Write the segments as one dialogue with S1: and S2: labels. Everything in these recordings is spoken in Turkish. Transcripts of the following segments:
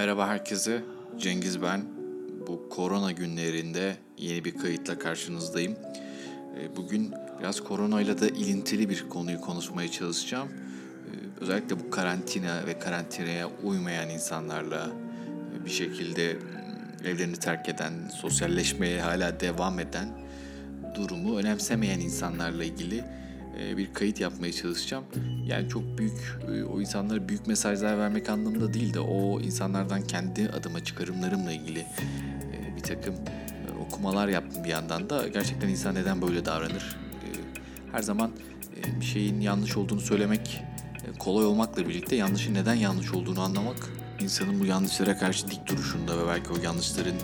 S1: Merhaba herkese. Cengiz ben. Bu korona günlerinde yeni bir kayıtla karşınızdayım. Ee, bugün biraz koronayla da ilintili bir konuyu konuşmaya çalışacağım. Ee, özellikle bu karantina ve karantinaya uymayan insanlarla e, bir şekilde mm, evlerini terk eden, sosyalleşmeye hala devam eden durumu önemsemeyen insanlarla ilgili bir kayıt yapmaya çalışacağım. Yani çok büyük e, o insanlara büyük mesajlar vermek anlamında değil de o insanlardan kendi adıma çıkarımlarımla ilgili e, bir takım okumalar yaptım bir yandan da gerçekten insan neden böyle davranır? Her zaman bir şeyin yanlış olduğunu söylemek kolay olmakla birlikte yanlışın neden yanlış olduğunu anlamak insanın bu yanlışlara karşı dik duruşunda ve belki o yanlışların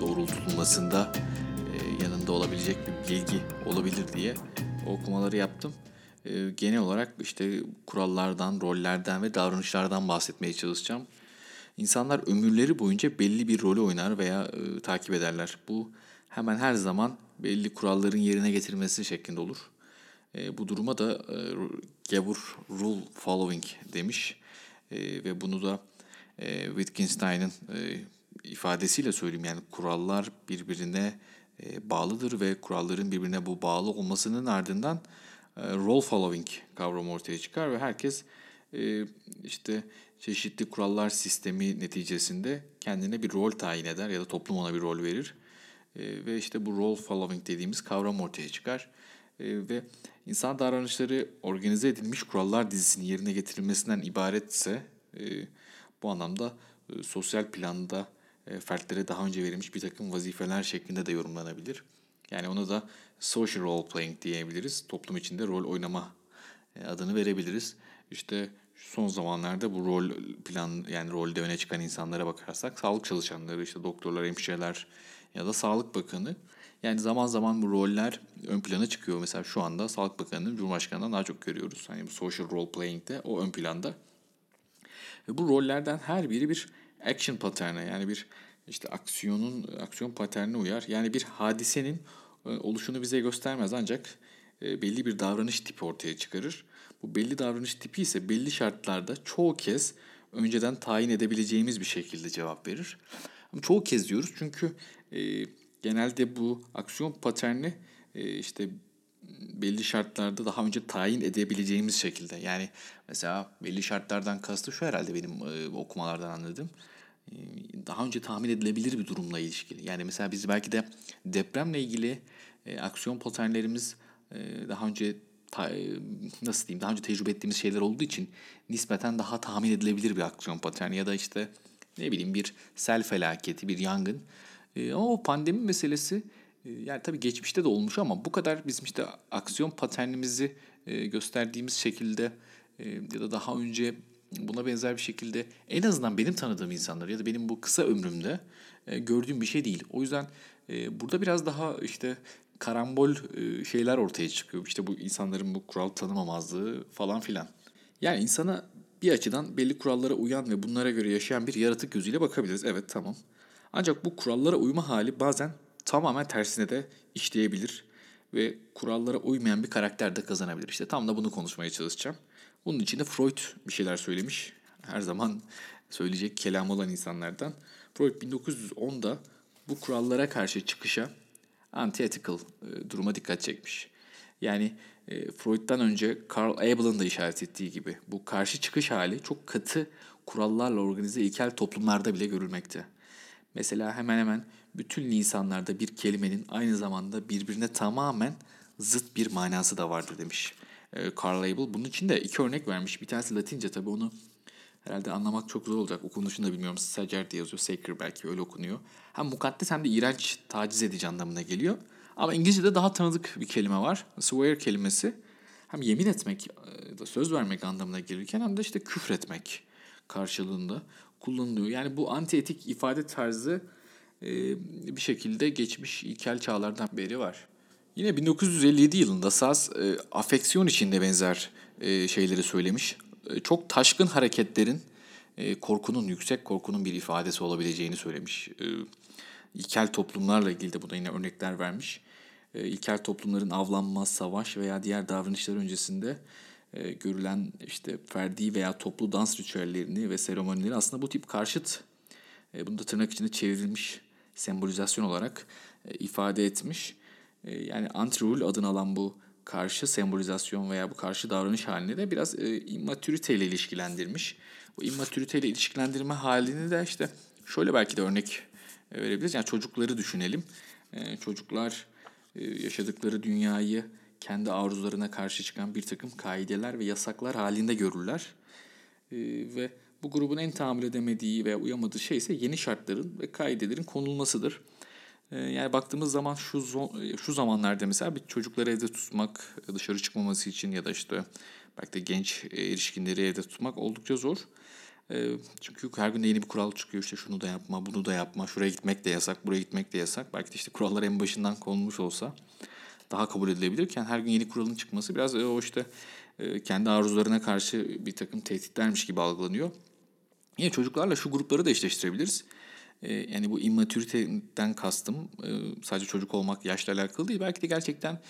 S1: doğrultulmasında yanında olabilecek bir bilgi olabilir diye okumaları yaptım. E, genel olarak işte kurallardan, rollerden ve davranışlardan bahsetmeye çalışacağım. İnsanlar ömürleri boyunca belli bir rolü oynar veya e, takip ederler. Bu hemen her zaman belli kuralların yerine getirilmesi şeklinde olur. E, bu duruma da e, Gabor Rule Following demiş. E, ve bunu da e, Wittgenstein'ın e, ifadesiyle söyleyeyim. Yani kurallar birbirine bağlıdır ve kuralların birbirine bu bağlı olmasının ardından e, role following kavramı ortaya çıkar ve herkes e, işte çeşitli kurallar sistemi neticesinde kendine bir rol tayin eder ya da toplum ona bir rol verir. Ve işte bu role following dediğimiz kavram ortaya çıkar. Ve insan davranışları organize edilmiş kurallar dizisinin yerine getirilmesinden ibaretse bu anlamda sosyal planda e, fertlere daha önce verilmiş bir takım vazifeler şeklinde de yorumlanabilir. Yani ona da social role playing diyebiliriz. Toplum içinde rol oynama e, adını verebiliriz. İşte son zamanlarda bu rol plan yani rolde öne çıkan insanlara bakarsak sağlık çalışanları işte doktorlar, hemşireler ya da Sağlık Bakanı yani zaman zaman bu roller ön plana çıkıyor. Mesela şu anda Sağlık Bakanı'nın Cumhurbaşkanı'ndan daha çok görüyoruz. Hani bu social role playing'de o ön planda. Ve bu rollerden her biri bir action patterni yani bir işte aksiyonun aksiyon paternine uyar. Yani bir hadisenin e, oluşunu bize göstermez ancak e, belli bir davranış tipi ortaya çıkarır. Bu belli davranış tipi ise belli şartlarda çoğu kez önceden tayin edebileceğimiz bir şekilde cevap verir. Ama çoğu kez diyoruz çünkü e, genelde bu aksiyon paterni e, işte belli şartlarda daha önce tayin edebileceğimiz şekilde. Yani mesela belli şartlardan kastı şu herhalde benim e, okumalardan anladığım. E, daha önce tahmin edilebilir bir durumla ilişkili. Yani mesela biz belki de depremle ilgili e, aksiyon paternlerimiz e, daha önce ta, e, nasıl diyeyim daha önce tecrübe ettiğimiz şeyler olduğu için nispeten daha tahmin edilebilir bir aksiyon paterni ya da işte ne bileyim bir sel felaketi, bir yangın. E, ama o pandemi meselesi yani tabii geçmişte de olmuş ama bu kadar bizim işte aksiyon paternimizi e, gösterdiğimiz şekilde e, ya da daha önce buna benzer bir şekilde en azından benim tanıdığım insanlar ya da benim bu kısa ömrümde gördüğüm bir şey değil. O yüzden burada biraz daha işte karambol şeyler ortaya çıkıyor. İşte bu insanların bu kural tanımamazlığı falan filan. Yani insana bir açıdan belli kurallara uyan ve bunlara göre yaşayan bir yaratık gözüyle bakabiliriz. Evet tamam. Ancak bu kurallara uyma hali bazen tamamen tersine de işleyebilir ve kurallara uymayan bir karakter de kazanabilir. İşte tam da bunu konuşmaya çalışacağım. Bunun için de Freud bir şeyler söylemiş. Her zaman söyleyecek kelam olan insanlardan. Freud 1910'da bu kurallara karşı çıkışa anti-ethical e, duruma dikkat çekmiş. Yani e, Freud'dan önce Carl Abel'ın da işaret ettiği gibi bu karşı çıkış hali çok katı kurallarla organize ilkel toplumlarda bile görülmekte. Mesela hemen hemen bütün insanlarda bir kelimenin aynı zamanda birbirine tamamen zıt bir manası da vardır demiş e, Carl Abel. Bunun için de iki örnek vermiş. Bir tanesi Latince tabii onu herhalde anlamak çok zor olacak. Okunuşunu da bilmiyorum. Sacer diye yazıyor. Sacred belki öyle okunuyor. Hem mukaddes hem de iğrenç, taciz edici anlamına geliyor. Ama İngilizce'de daha tanıdık bir kelime var. Swear kelimesi hem yemin etmek e, söz vermek anlamına gelirken hem de işte küfretmek karşılığında kullanılıyor. Yani bu anti-etik ifade tarzı e, bir şekilde geçmiş ilkel çağlardan beri var. Yine 1957 yılında Saz e, afeksiyon içinde benzer e, şeyleri söylemiş. E, çok taşkın hareketlerin e, korkunun, yüksek korkunun bir ifadesi olabileceğini söylemiş. E, ilkel toplumlarla ilgili de buna yine örnekler vermiş. E, ilkel toplumların avlanma, savaş veya diğer davranışlar öncesinde e, görülen işte ferdi veya toplu dans ritüellerini ve seremonileri aslında bu tip karşıt E, bunu da tırnak içinde çevrilmiş sembolizasyon olarak e, ifade etmiş. E, yani anti-rule adını alan bu karşı sembolizasyon veya bu karşı davranış halini de biraz e, immatürite ile ilişkilendirmiş. Bu immatürite ile ilişkilendirme halini de işte şöyle belki de örnek e, verebiliriz. Yani çocukları düşünelim. E, çocuklar e, yaşadıkları dünyayı kendi arzularına karşı çıkan bir takım kaideler ve yasaklar halinde görürler. E, ve bu grubun en tahammül edemediği veya uyamadığı şey ise yeni şartların ve kaidelerin konulmasıdır. Ee, yani baktığımız zaman şu şu zamanlarda mesela bir çocukları evde tutmak, dışarı çıkmaması için ya da işte belki de genç erişkinleri evde tutmak oldukça zor. Ee, çünkü her gün yeni bir kural çıkıyor işte şunu da yapma, bunu da yapma, şuraya gitmek de yasak, buraya gitmek de yasak. Belki de işte kurallar en başından konulmuş olsa daha kabul edilebilirken her gün yeni kuralın çıkması biraz o işte e, kendi arzularına karşı bir takım tehditlermiş gibi algılanıyor. Yine çocuklarla şu grupları da eşleştirebiliriz. Ee, yani bu immatüriteden kastım e, sadece çocuk olmak yaşla alakalı değil. Belki de gerçekten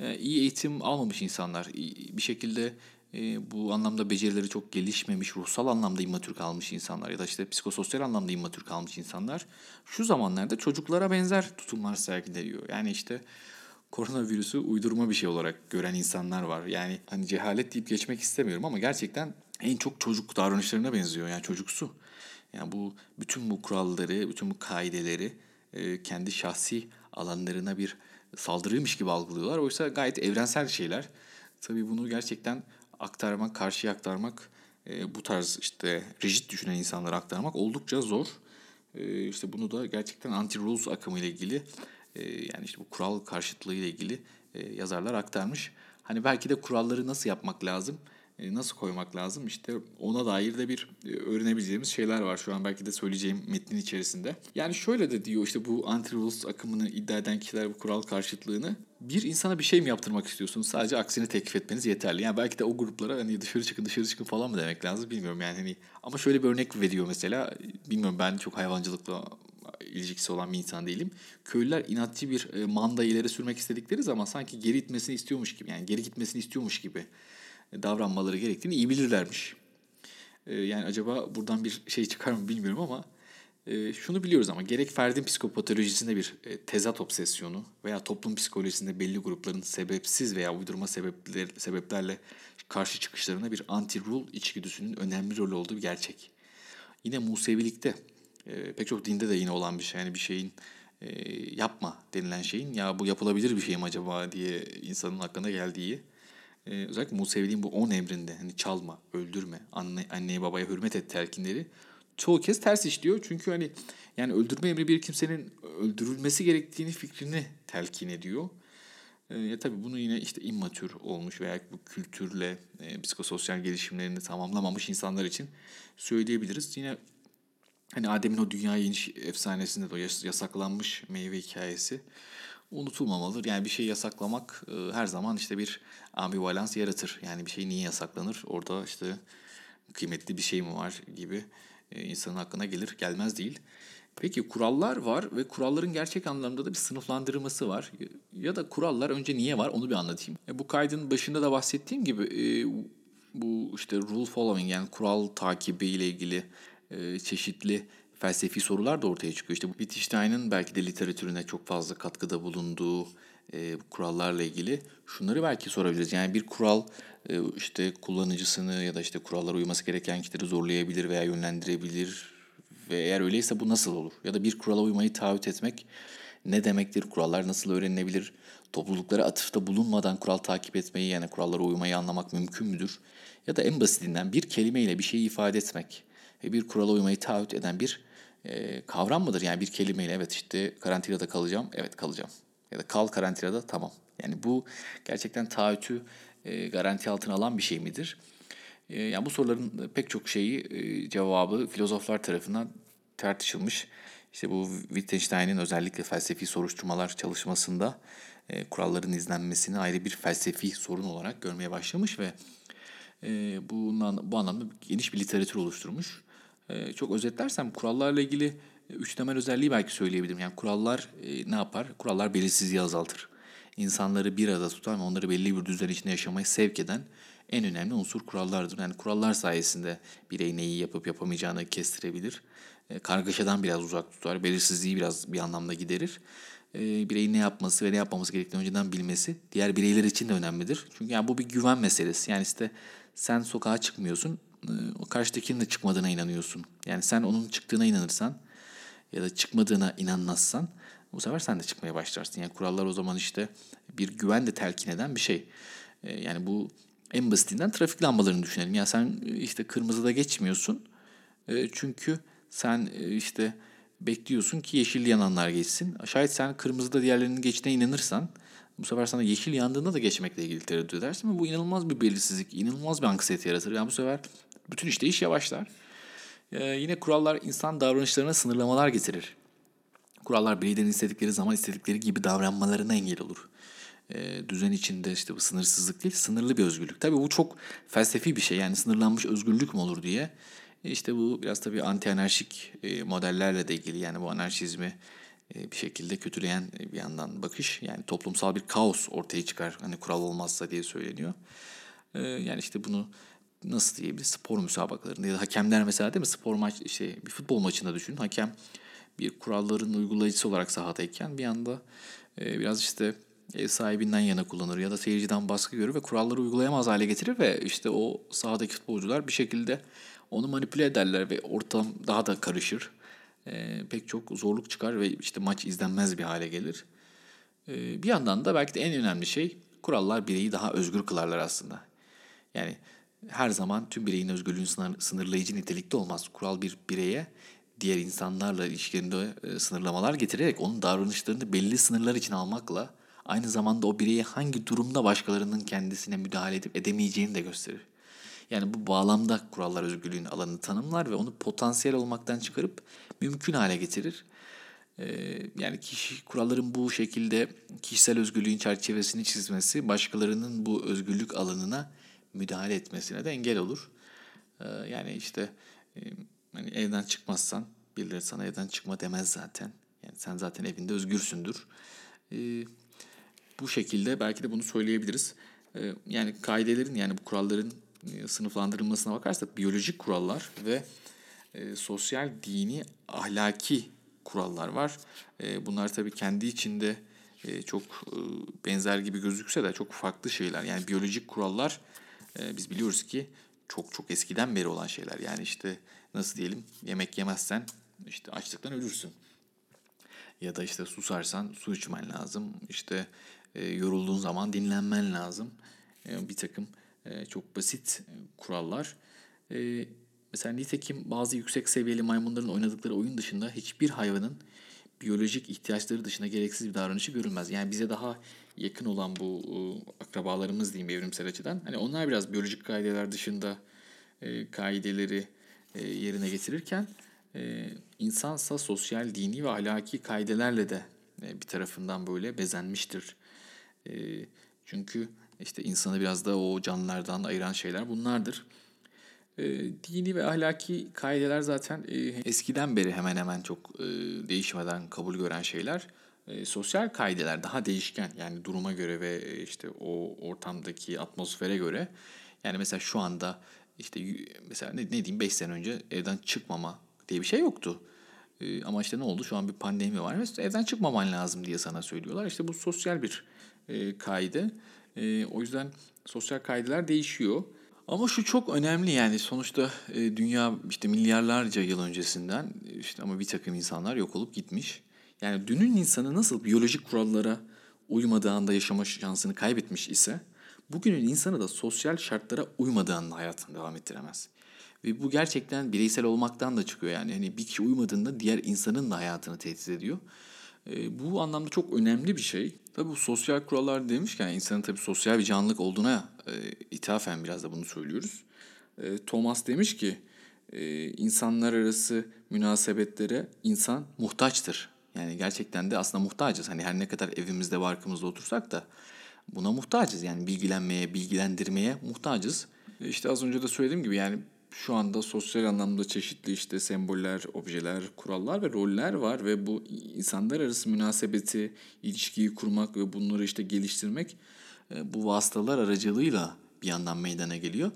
S1: e, iyi eğitim almamış insanlar. Bir şekilde e, bu anlamda becerileri çok gelişmemiş, ruhsal anlamda immatür kalmış insanlar ya da işte psikososyal anlamda immatür kalmış insanlar şu zamanlarda çocuklara benzer tutumlar sergiliyor. Yani işte koronavirüsü uydurma bir şey olarak gören insanlar var. Yani hani cehalet deyip geçmek istemiyorum ama gerçekten en çok çocuk davranışlarına benziyor yani çocuksu. Yani bu bütün bu kuralları, bütün bu kaideleri e, kendi şahsi alanlarına bir saldırıymış gibi algılıyorlar. Oysa gayet evrensel şeyler. Tabii bunu gerçekten aktarmak, karşıya aktarmak, e, bu tarz işte rigid düşünen insanlara aktarmak oldukça zor. E, işte bunu da gerçekten anti-rules akımı ile ilgili yani işte bu kural karşıtlığı ile ilgili e, yazarlar aktarmış. Hani belki de kuralları nasıl yapmak lazım? E, nasıl koymak lazım? İşte ona dair de bir e, öğrenebileceğimiz şeyler var şu an belki de söyleyeceğim metnin içerisinde. Yani şöyle de diyor işte bu anti-rules akımını iddia eden kişiler bu kural karşıtlığını bir insana bir şey mi yaptırmak istiyorsunuz? Sadece aksini teklif etmeniz yeterli. Yani belki de o gruplara hani dışarı çıkın dışarı çıkın falan mı demek lazım bilmiyorum yani hani ama şöyle bir örnek veriyor mesela bilmiyorum ben çok hayvancılıkla ilişkisi olan bir insan değilim. Köylüler inatçı bir e, manda ileri sürmek istedikleri zaman sanki geri itmesini istiyormuş gibi yani geri gitmesini istiyormuş gibi davranmaları gerektiğini iyi bilirlermiş. Ee, yani acaba buradan bir şey çıkar mı bilmiyorum ama e, şunu biliyoruz ama gerek ferdin psikopatolojisinde bir e, tezat obsesyonu veya toplum psikolojisinde belli grupların sebepsiz veya uydurma sebepler, sebeplerle karşı çıkışlarına bir anti-rule içgüdüsünün önemli rol olduğu bir gerçek. Yine Musevilikte e, pek çok dinde de yine olan bir şey. Yani bir şeyin yapma denilen şeyin ya bu yapılabilir bir şey mi acaba diye insanın hakkında geldiği e, özellikle Musevi'nin bu on emrinde hani çalma, öldürme, anne, anneye babaya hürmet et telkinleri çoğu kez ters işliyor. Çünkü hani yani öldürme emri bir kimsenin öldürülmesi gerektiğini fikrini telkin ediyor. E, ya tabii bunu yine işte immatür olmuş veya bu kültürle e, psikososyal gelişimlerini tamamlamamış insanlar için söyleyebiliriz. Yine hani Adem'in o dünyaya iniş efsanesinde de o yasaklanmış meyve hikayesi unutulmamalıdır. Yani bir şey yasaklamak e, her zaman işte bir ambivalans yaratır. Yani bir şey niye yasaklanır? Orada işte kıymetli bir şey mi var gibi e, insanın hakkına gelir gelmez değil. Peki kurallar var ve kuralların gerçek anlamda da bir sınıflandırılması var. Ya da kurallar önce niye var onu bir anlatayım. E, bu kaydın başında da bahsettiğim gibi e, bu işte rule following yani kural takibi ile ilgili e, çeşitli felsefi sorular da ortaya çıkıyor. İşte bu Wittgenstein'ın belki de literatürüne çok fazla katkıda bulunduğu e, kurallarla ilgili şunları belki sorabiliriz. Yani bir kural e, işte kullanıcısını ya da işte kurallara uyması gereken kişileri zorlayabilir veya yönlendirebilir ve eğer öyleyse bu nasıl olur? Ya da bir kurala uymayı taahhüt etmek ne demektir? Kurallar nasıl öğrenilebilir? Topluluklara atıfta bulunmadan kural takip etmeyi yani kurallara uymayı anlamak mümkün müdür? Ya da en basitinden bir kelimeyle bir şeyi ifade etmek bir kurala uymayı taahhüt eden bir e, kavram mıdır? Yani bir kelimeyle evet işte karantinada kalacağım, evet kalacağım. Ya da kal karantinada tamam. Yani bu gerçekten taahhütü e, garanti altına alan bir şey midir? E, yani bu soruların pek çok şeyi e, cevabı filozoflar tarafından tartışılmış. İşte bu Wittgenstein'in özellikle felsefi soruşturmalar çalışmasında e, kuralların izlenmesini ayrı bir felsefi sorun olarak görmeye başlamış ve e, bundan, bu anlamda geniş bir literatür oluşturmuş. Ee, çok özetlersem kurallarla ilgili e, üç temel özelliği belki söyleyebilirim. Yani kurallar e, ne yapar? Kurallar belirsizliği azaltır. İnsanları bir arada tutan ve onları belli bir düzen içinde yaşamaya sevk eden en önemli unsur kurallardır. Yani kurallar sayesinde birey neyi yapıp yapamayacağını kestirebilir. e, kargaşadan biraz uzak tutar, belirsizliği biraz bir anlamda giderir. E, bireyin ne yapması ve ne yapmaması gerektiğini önceden bilmesi diğer bireyler için de önemlidir. Çünkü yani bu bir güven meselesi. Yani işte sen sokağa çıkmıyorsun, o karşıdakinin de çıkmadığına inanıyorsun. Yani sen onun çıktığına inanırsan ya da çıkmadığına inanmazsan bu sefer sen de çıkmaya başlarsın. Yani kurallar o zaman işte bir güven de telkin eden bir şey. E, yani bu en basitinden trafik lambalarını düşünelim. Ya sen işte kırmızıda geçmiyorsun. E, çünkü sen e, işte bekliyorsun ki yeşil yananlar geçsin. Şayet sen kırmızıda diğerlerinin geçtiğine inanırsan bu sefer sana yeşil yandığında da geçmekle ilgili tereddüt edersin bu inanılmaz bir belirsizlik, inanılmaz bir anksiyete yaratır. Yani bu sefer bütün işte iş yavaşlar. Ee, yine kurallar insan davranışlarına sınırlamalar getirir. Kurallar bireylerin istedikleri zaman istedikleri gibi davranmalarına engel olur. Ee, düzen içinde işte bu sınırsızlık değil, sınırlı bir özgürlük. Tabii bu çok felsefi bir şey yani sınırlanmış özgürlük mü olur diye. İşte bu biraz tabii anti-anarşik e, modellerle de ilgili yani bu anarşizmi e, bir şekilde kötüleyen bir yandan bakış. Yani toplumsal bir kaos ortaya çıkar hani kural olmazsa diye söyleniyor. E, yani işte bunu nasıl diyebiliriz spor müsabakalarında ya da hakemler mesela değil mi spor maç işte bir futbol maçında düşün hakem bir kuralların uygulayıcısı olarak sahadayken bir anda biraz işte ev sahibinden yana kullanır ya da seyirciden baskı görür ve kuralları uygulayamaz hale getirir ve işte o sahadaki futbolcular bir şekilde onu manipüle ederler ve ortam daha da karışır. E, pek çok zorluk çıkar ve işte maç izlenmez bir hale gelir. E, bir yandan da belki de en önemli şey kurallar bireyi daha özgür kılarlar aslında. Yani her zaman tüm bireyin özgürlüğünü sınır, sınırlayıcı nitelikte olmaz. Kural bir bireye diğer insanlarla ilişkilerinde e, sınırlamalar getirerek onun davranışlarını belli sınırlar için almakla aynı zamanda o bireye hangi durumda başkalarının kendisine müdahale edip edemeyeceğini de gösterir. Yani bu bağlamda kurallar özgürlüğün alanını tanımlar ve onu potansiyel olmaktan çıkarıp mümkün hale getirir. Ee, yani kişi kuralların bu şekilde kişisel özgürlüğün çerçevesini çizmesi başkalarının bu özgürlük alanına müdahale etmesine de engel olur. Ee, yani işte e, hani evden çıkmazsan birileri sana evden çıkma demez zaten. Yani sen zaten evinde özgürsündür. Ee, bu şekilde belki de bunu söyleyebiliriz. Ee, yani kaidelerin yani bu kuralların e, sınıflandırılmasına bakarsak biyolojik kurallar ve e, sosyal, dini, ahlaki kurallar var. Bunlar tabii kendi içinde çok benzer gibi gözükse de çok farklı şeyler. Yani biyolojik kurallar e, biz biliyoruz ki çok çok eskiden beri olan şeyler. Yani işte nasıl diyelim yemek yemezsen işte açlıktan ölürsün. Ya da işte susarsan su içmen lazım. İşte e, yorulduğun zaman dinlenmen lazım. E, bir takım e, çok basit e, kurallar. E, mesela nitekim bazı yüksek seviyeli maymunların oynadıkları oyun dışında hiçbir hayvanın biyolojik ihtiyaçları dışında gereksiz bir davranışı görülmez. Yani bize daha yakın olan bu e, akrabalarımız diyeyim evrimsel açıdan. Hani onlar biraz biyolojik kaideler dışında e, kaideleri e, yerine getirirken e, insansa sosyal, dini ve ahlaki kaidelerle de e, bir tarafından böyle bezenmiştir. E, çünkü işte insanı biraz da o canlılardan ayıran şeyler bunlardır. E, dini ve ahlaki kaideler zaten e, eskiden beri hemen hemen çok e, değişmeden kabul gören şeyler. E, sosyal kaideler daha değişken yani duruma göre ve e, işte o ortamdaki atmosfere göre. Yani mesela şu anda işte mesela ne, ne diyeyim 5 sene önce evden çıkmama diye bir şey yoktu. E, ama işte ne oldu? Şu an bir pandemi var ve evden çıkmaman lazım diye sana söylüyorlar. İşte bu sosyal bir e, kaide. E, o yüzden sosyal kaydeler değişiyor. Ama şu çok önemli yani sonuçta e, dünya işte milyarlarca yıl öncesinden işte ama bir takım insanlar yok olup gitmiş. Yani dünün insanı nasıl biyolojik kurallara uymadığı anda yaşama şansını kaybetmiş ise bugünün insanı da sosyal şartlara uymadığı anda hayatını devam ettiremez. Ve bu gerçekten bireysel olmaktan da çıkıyor yani. Hani bir kişi uymadığında diğer insanın da hayatını tehdit ediyor. E, bu anlamda çok önemli bir şey. Tabii bu sosyal kurallar demişken insanın tabii sosyal bir canlılık olduğuna e, ithafen biraz da bunu söylüyoruz. E, Thomas demiş ki e, insanlar arası münasebetlere insan muhtaçtır. Yani gerçekten de aslında muhtacız. Hani her ne kadar evimizde barkımızda otursak da buna muhtacız. Yani bilgilenmeye, bilgilendirmeye muhtacız. İşte az önce de söylediğim gibi yani şu anda sosyal anlamda çeşitli işte semboller, objeler, kurallar ve roller var ve bu insanlar arası münasebeti, ilişkiyi kurmak ve bunları işte geliştirmek e, bu vasıtalar aracılığıyla bir yandan meydana geliyor.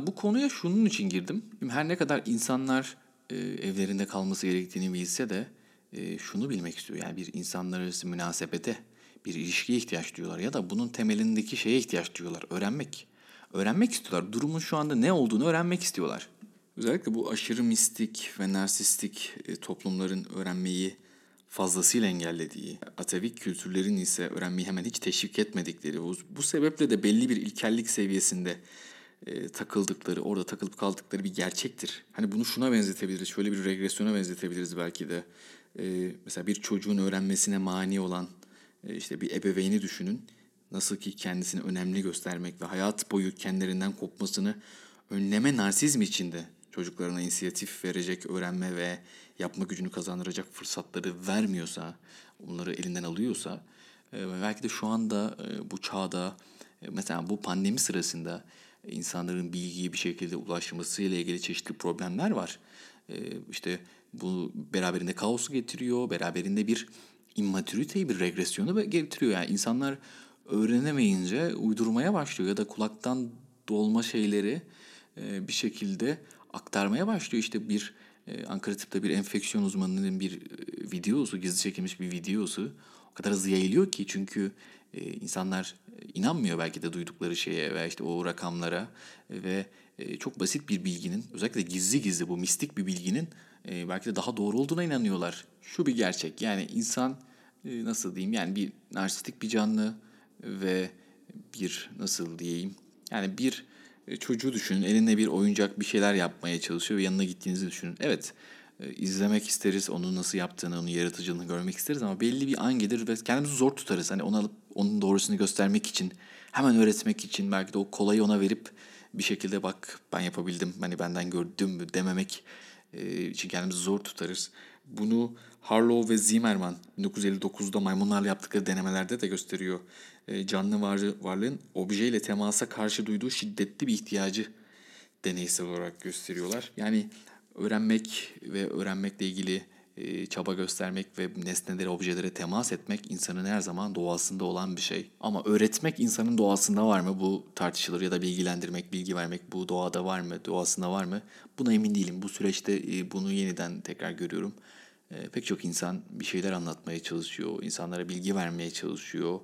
S1: bu konuya şunun için girdim. Her ne kadar insanlar e, evlerinde kalması gerektiğini bilse de e, şunu bilmek istiyor. Yani bir insanlar arası münasebete, bir ilişkiye ihtiyaç duyuyorlar ya da bunun temelindeki şeye ihtiyaç duyuyorlar. Öğrenmek. Öğrenmek istiyorlar. Durumun şu anda ne olduğunu öğrenmek istiyorlar. Özellikle bu aşırı mistik ve narsistik e, toplumların öğrenmeyi fazlasıyla engellediği, atavik kültürlerin ise öğrenmeyi hemen hiç teşvik etmedikleri, bu, sebeple de belli bir ilkellik seviyesinde e, takıldıkları, orada takılıp kaldıkları bir gerçektir. Hani bunu şuna benzetebiliriz, şöyle bir regresyona benzetebiliriz belki de. E, mesela bir çocuğun öğrenmesine mani olan e, işte bir ebeveyni düşünün. Nasıl ki kendisini önemli göstermek ve hayat boyu kendilerinden kopmasını önleme narsizm içinde çocuklarına inisiyatif verecek, öğrenme ve yapma gücünü kazandıracak fırsatları vermiyorsa, onları elinden alıyorsa, e, belki de şu anda e, bu çağda, e, mesela bu pandemi sırasında insanların bilgiye bir şekilde ulaşması ile ilgili çeşitli problemler var. İşte bu beraberinde kaosu getiriyor, beraberinde bir immatüriteyi, bir regresyonu getiriyor. Yani insanlar öğrenemeyince uydurmaya başlıyor ya da kulaktan dolma şeyleri bir şekilde aktarmaya başlıyor. İşte bir e, Ankara Tıp'ta bir enfeksiyon uzmanının bir e, videosu, gizli çekilmiş bir videosu o kadar hızlı yayılıyor ki çünkü e, insanlar inanmıyor belki de duydukları şeye veya işte o rakamlara ve çok basit bir bilginin özellikle gizli gizli bu mistik bir bilginin belki de daha doğru olduğuna inanıyorlar. Şu bir gerçek yani insan nasıl diyeyim yani bir narsistik bir canlı ve bir nasıl diyeyim yani bir e, çocuğu düşünün. Elinde bir oyuncak bir şeyler yapmaya çalışıyor ve yanına gittiğinizi düşünün. Evet e, izlemek isteriz. Onun nasıl yaptığını, onun yaratıcılığını görmek isteriz ama belli bir an gelir ve kendimizi zor tutarız. Hani onu alıp onun doğrusunu göstermek için, hemen öğretmek için belki de o kolayı ona verip bir şekilde bak ben yapabildim, hani benden gördüm dememek e, için kendimizi zor tutarız. Bunu Harlow ve Zimmerman 1959'da maymunlarla yaptıkları denemelerde de gösteriyor. E, canlı var, varlığın objeyle temasa karşı duyduğu şiddetli bir ihtiyacı deneysel olarak gösteriyorlar. Yani öğrenmek ve öğrenmekle ilgili e, çaba göstermek ve nesnelere, objelere temas etmek insanın her zaman doğasında olan bir şey. Ama öğretmek insanın doğasında var mı? Bu tartışılır ya da bilgilendirmek, bilgi vermek bu doğada var mı, doğasında var mı? Buna emin değilim. Bu süreçte e, bunu yeniden tekrar görüyorum. Pek çok insan bir şeyler anlatmaya çalışıyor, insanlara bilgi vermeye çalışıyor.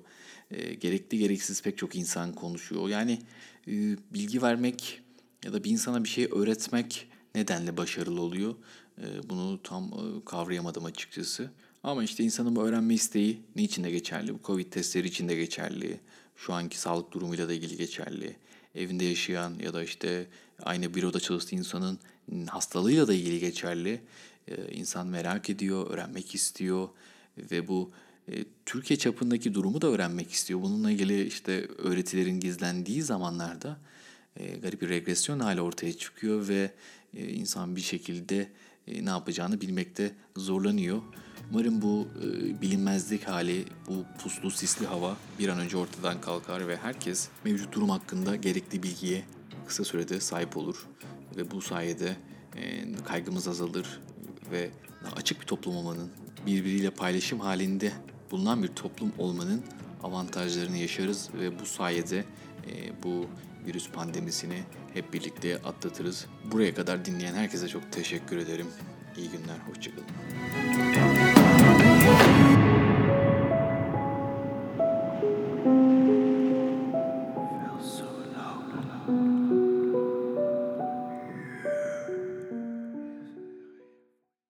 S1: E, gerekli gereksiz pek çok insan konuşuyor. Yani e, bilgi vermek ya da bir insana bir şey öğretmek nedenle başarılı oluyor? E, bunu tam e, kavrayamadım açıkçası. Ama işte insanın bu öğrenme isteği ne için de geçerli? Bu Covid testleri için de geçerli. Şu anki sağlık durumuyla da ilgili geçerli. Evinde yaşayan ya da işte aynı büroda çalıştığı insanın hastalığıyla da ilgili geçerli. Ee, insan merak ediyor, öğrenmek istiyor ve bu Türkiye çapındaki durumu da öğrenmek istiyor. Bununla ilgili işte öğretilerin gizlendiği zamanlarda e, garip bir regresyon hali ortaya çıkıyor ve e, insan bir şekilde e, ne yapacağını bilmekte zorlanıyor. Umarım bu bilinmezlik hali, bu puslu sisli hava bir an önce ortadan kalkar ve herkes mevcut durum hakkında gerekli bilgiye kısa sürede sahip olur ve bu sayede kaygımız azalır ve açık bir toplum olmanın, birbiriyle paylaşım halinde bulunan bir toplum olmanın avantajlarını yaşarız ve bu sayede e, bu virüs pandemisini hep birlikte atlatırız. Buraya kadar dinleyen herkese çok teşekkür ederim. İyi günler, hoşçakalın.